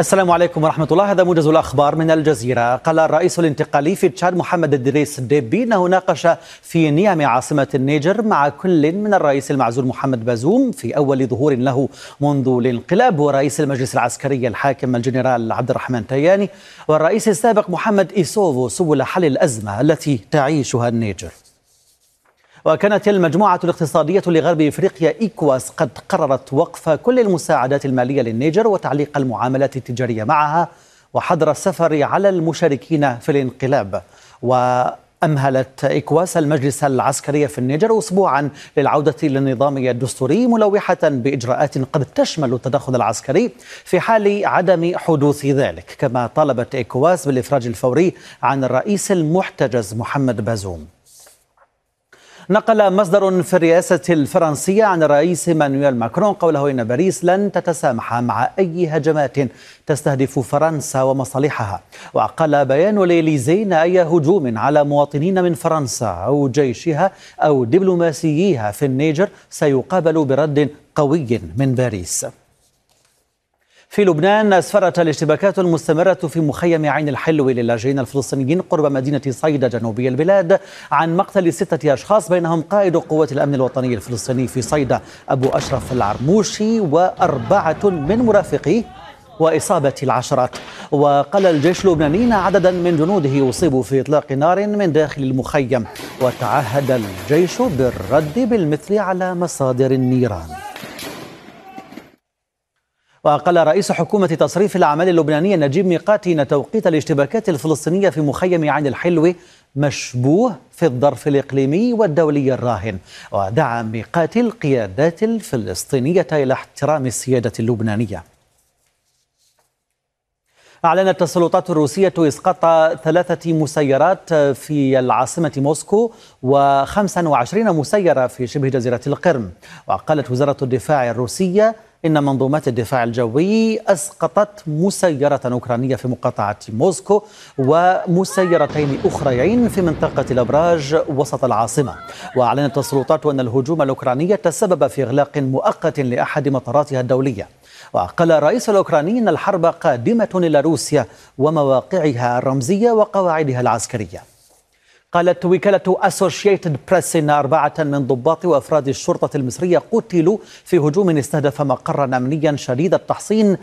السلام عليكم ورحمة الله. هذا موجز الأخبار من الجزيرة. قال الرئيس الانتقالي في تشاد محمد إدريس ديبي أنه ناقش في نيامي عاصمة النيجر مع كل من الرئيس المعزول محمد بازوم في أول ظهور له منذ الانقلاب ورئيس المجلس العسكري الحاكم الجنرال عبد الرحمن تياني والرئيس السابق محمد إيسوفو سبل حل الأزمة التي تعيشها النيجر. وكانت المجموعة الاقتصادية لغرب إفريقيا إيكواس قد قررت وقف كل المساعدات المالية للنيجر وتعليق المعاملات التجارية معها وحظر السفر على المشاركين في الانقلاب. وأمهلت إكواس المجلس العسكري في النيجر أسبوعا للعودة للنظام الدستوري ملوحة بإجراءات قد تشمل التدخل العسكري في حال عدم حدوث ذلك كما طالبت إكواس بالإفراج الفوري عن الرئيس المحتجز محمد بازوم. نقل مصدر في الرئاسة الفرنسية عن الرئيس إيمانويل ماكرون قوله إن باريس لن تتسامح مع أي هجمات تستهدف فرنسا ومصالحها. وقال بيان ليليزي إن أي هجوم على مواطنين من فرنسا أو جيشها أو دبلوماسييها في النيجر سيقابل برد قوي من باريس. في لبنان أسفرت الاشتباكات المستمرة في مخيم عين الحلو للاجئين الفلسطينيين قرب مدينة صيدا جنوبي البلاد عن مقتل ستة أشخاص بينهم قائد قوات الأمن الوطني الفلسطيني في صيدا أبو أشرف العرموشي وأربعة من مرافقيه وإصابة العشرات. وقال الجيش اللبناني عددا من جنوده أصيبوا في إطلاق نار من داخل المخيم. وتعهد الجيش بالرد بالمثل على مصادر النيران. وقال رئيس حكومة تصريف الأعمال اللبنانية نجيب ميقاتي توقيت الاشتباكات الفلسطينية في مخيم عين الحلو مشبوه في الظرف الإقليمي والدولي الراهن. ودعا ميقاتي القيادات الفلسطينية إلى احترام السيادة اللبنانية. أعلنت السلطات الروسية إسقاط ثلاثة مسيرات في العاصمة موسكو و25 مسيرة في شبه جزيرة القرم وقالت وزارة الدفاع الروسية إن منظومات الدفاع الجوي أسقطت مسيرة أوكرانية في مقاطعة موسكو ومسيرتين أخريين في منطقة الأبراج وسط العاصمة. وأعلنت السلطات أن الهجوم الأوكراني تسبب في إغلاق مؤقت لأحد مطاراتها الدولية. وقال الرئيس الأوكراني أن الحرب قادمة إلى روسيا ومواقعها الرمزية وقواعدها العسكرية. قالت وكالة أسوشيتد بريس إن أربعة من ضباط وأفراد الشرطة المصرية قتلوا في هجوم استهدف مقرا أمنيا شديد التحصين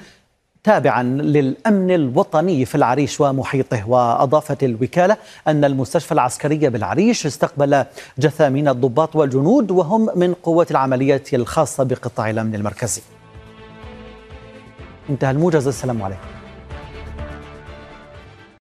تابعا للأمن الوطني في العريش ومحيطه. وأضافت الوكالة أن المستشفى العسكري بالعريش استقبل جثامين الضباط والجنود وهم من قوات العمليات الخاصة بقطاع الأمن المركزي. انتهى الموجز. السلام عليكم.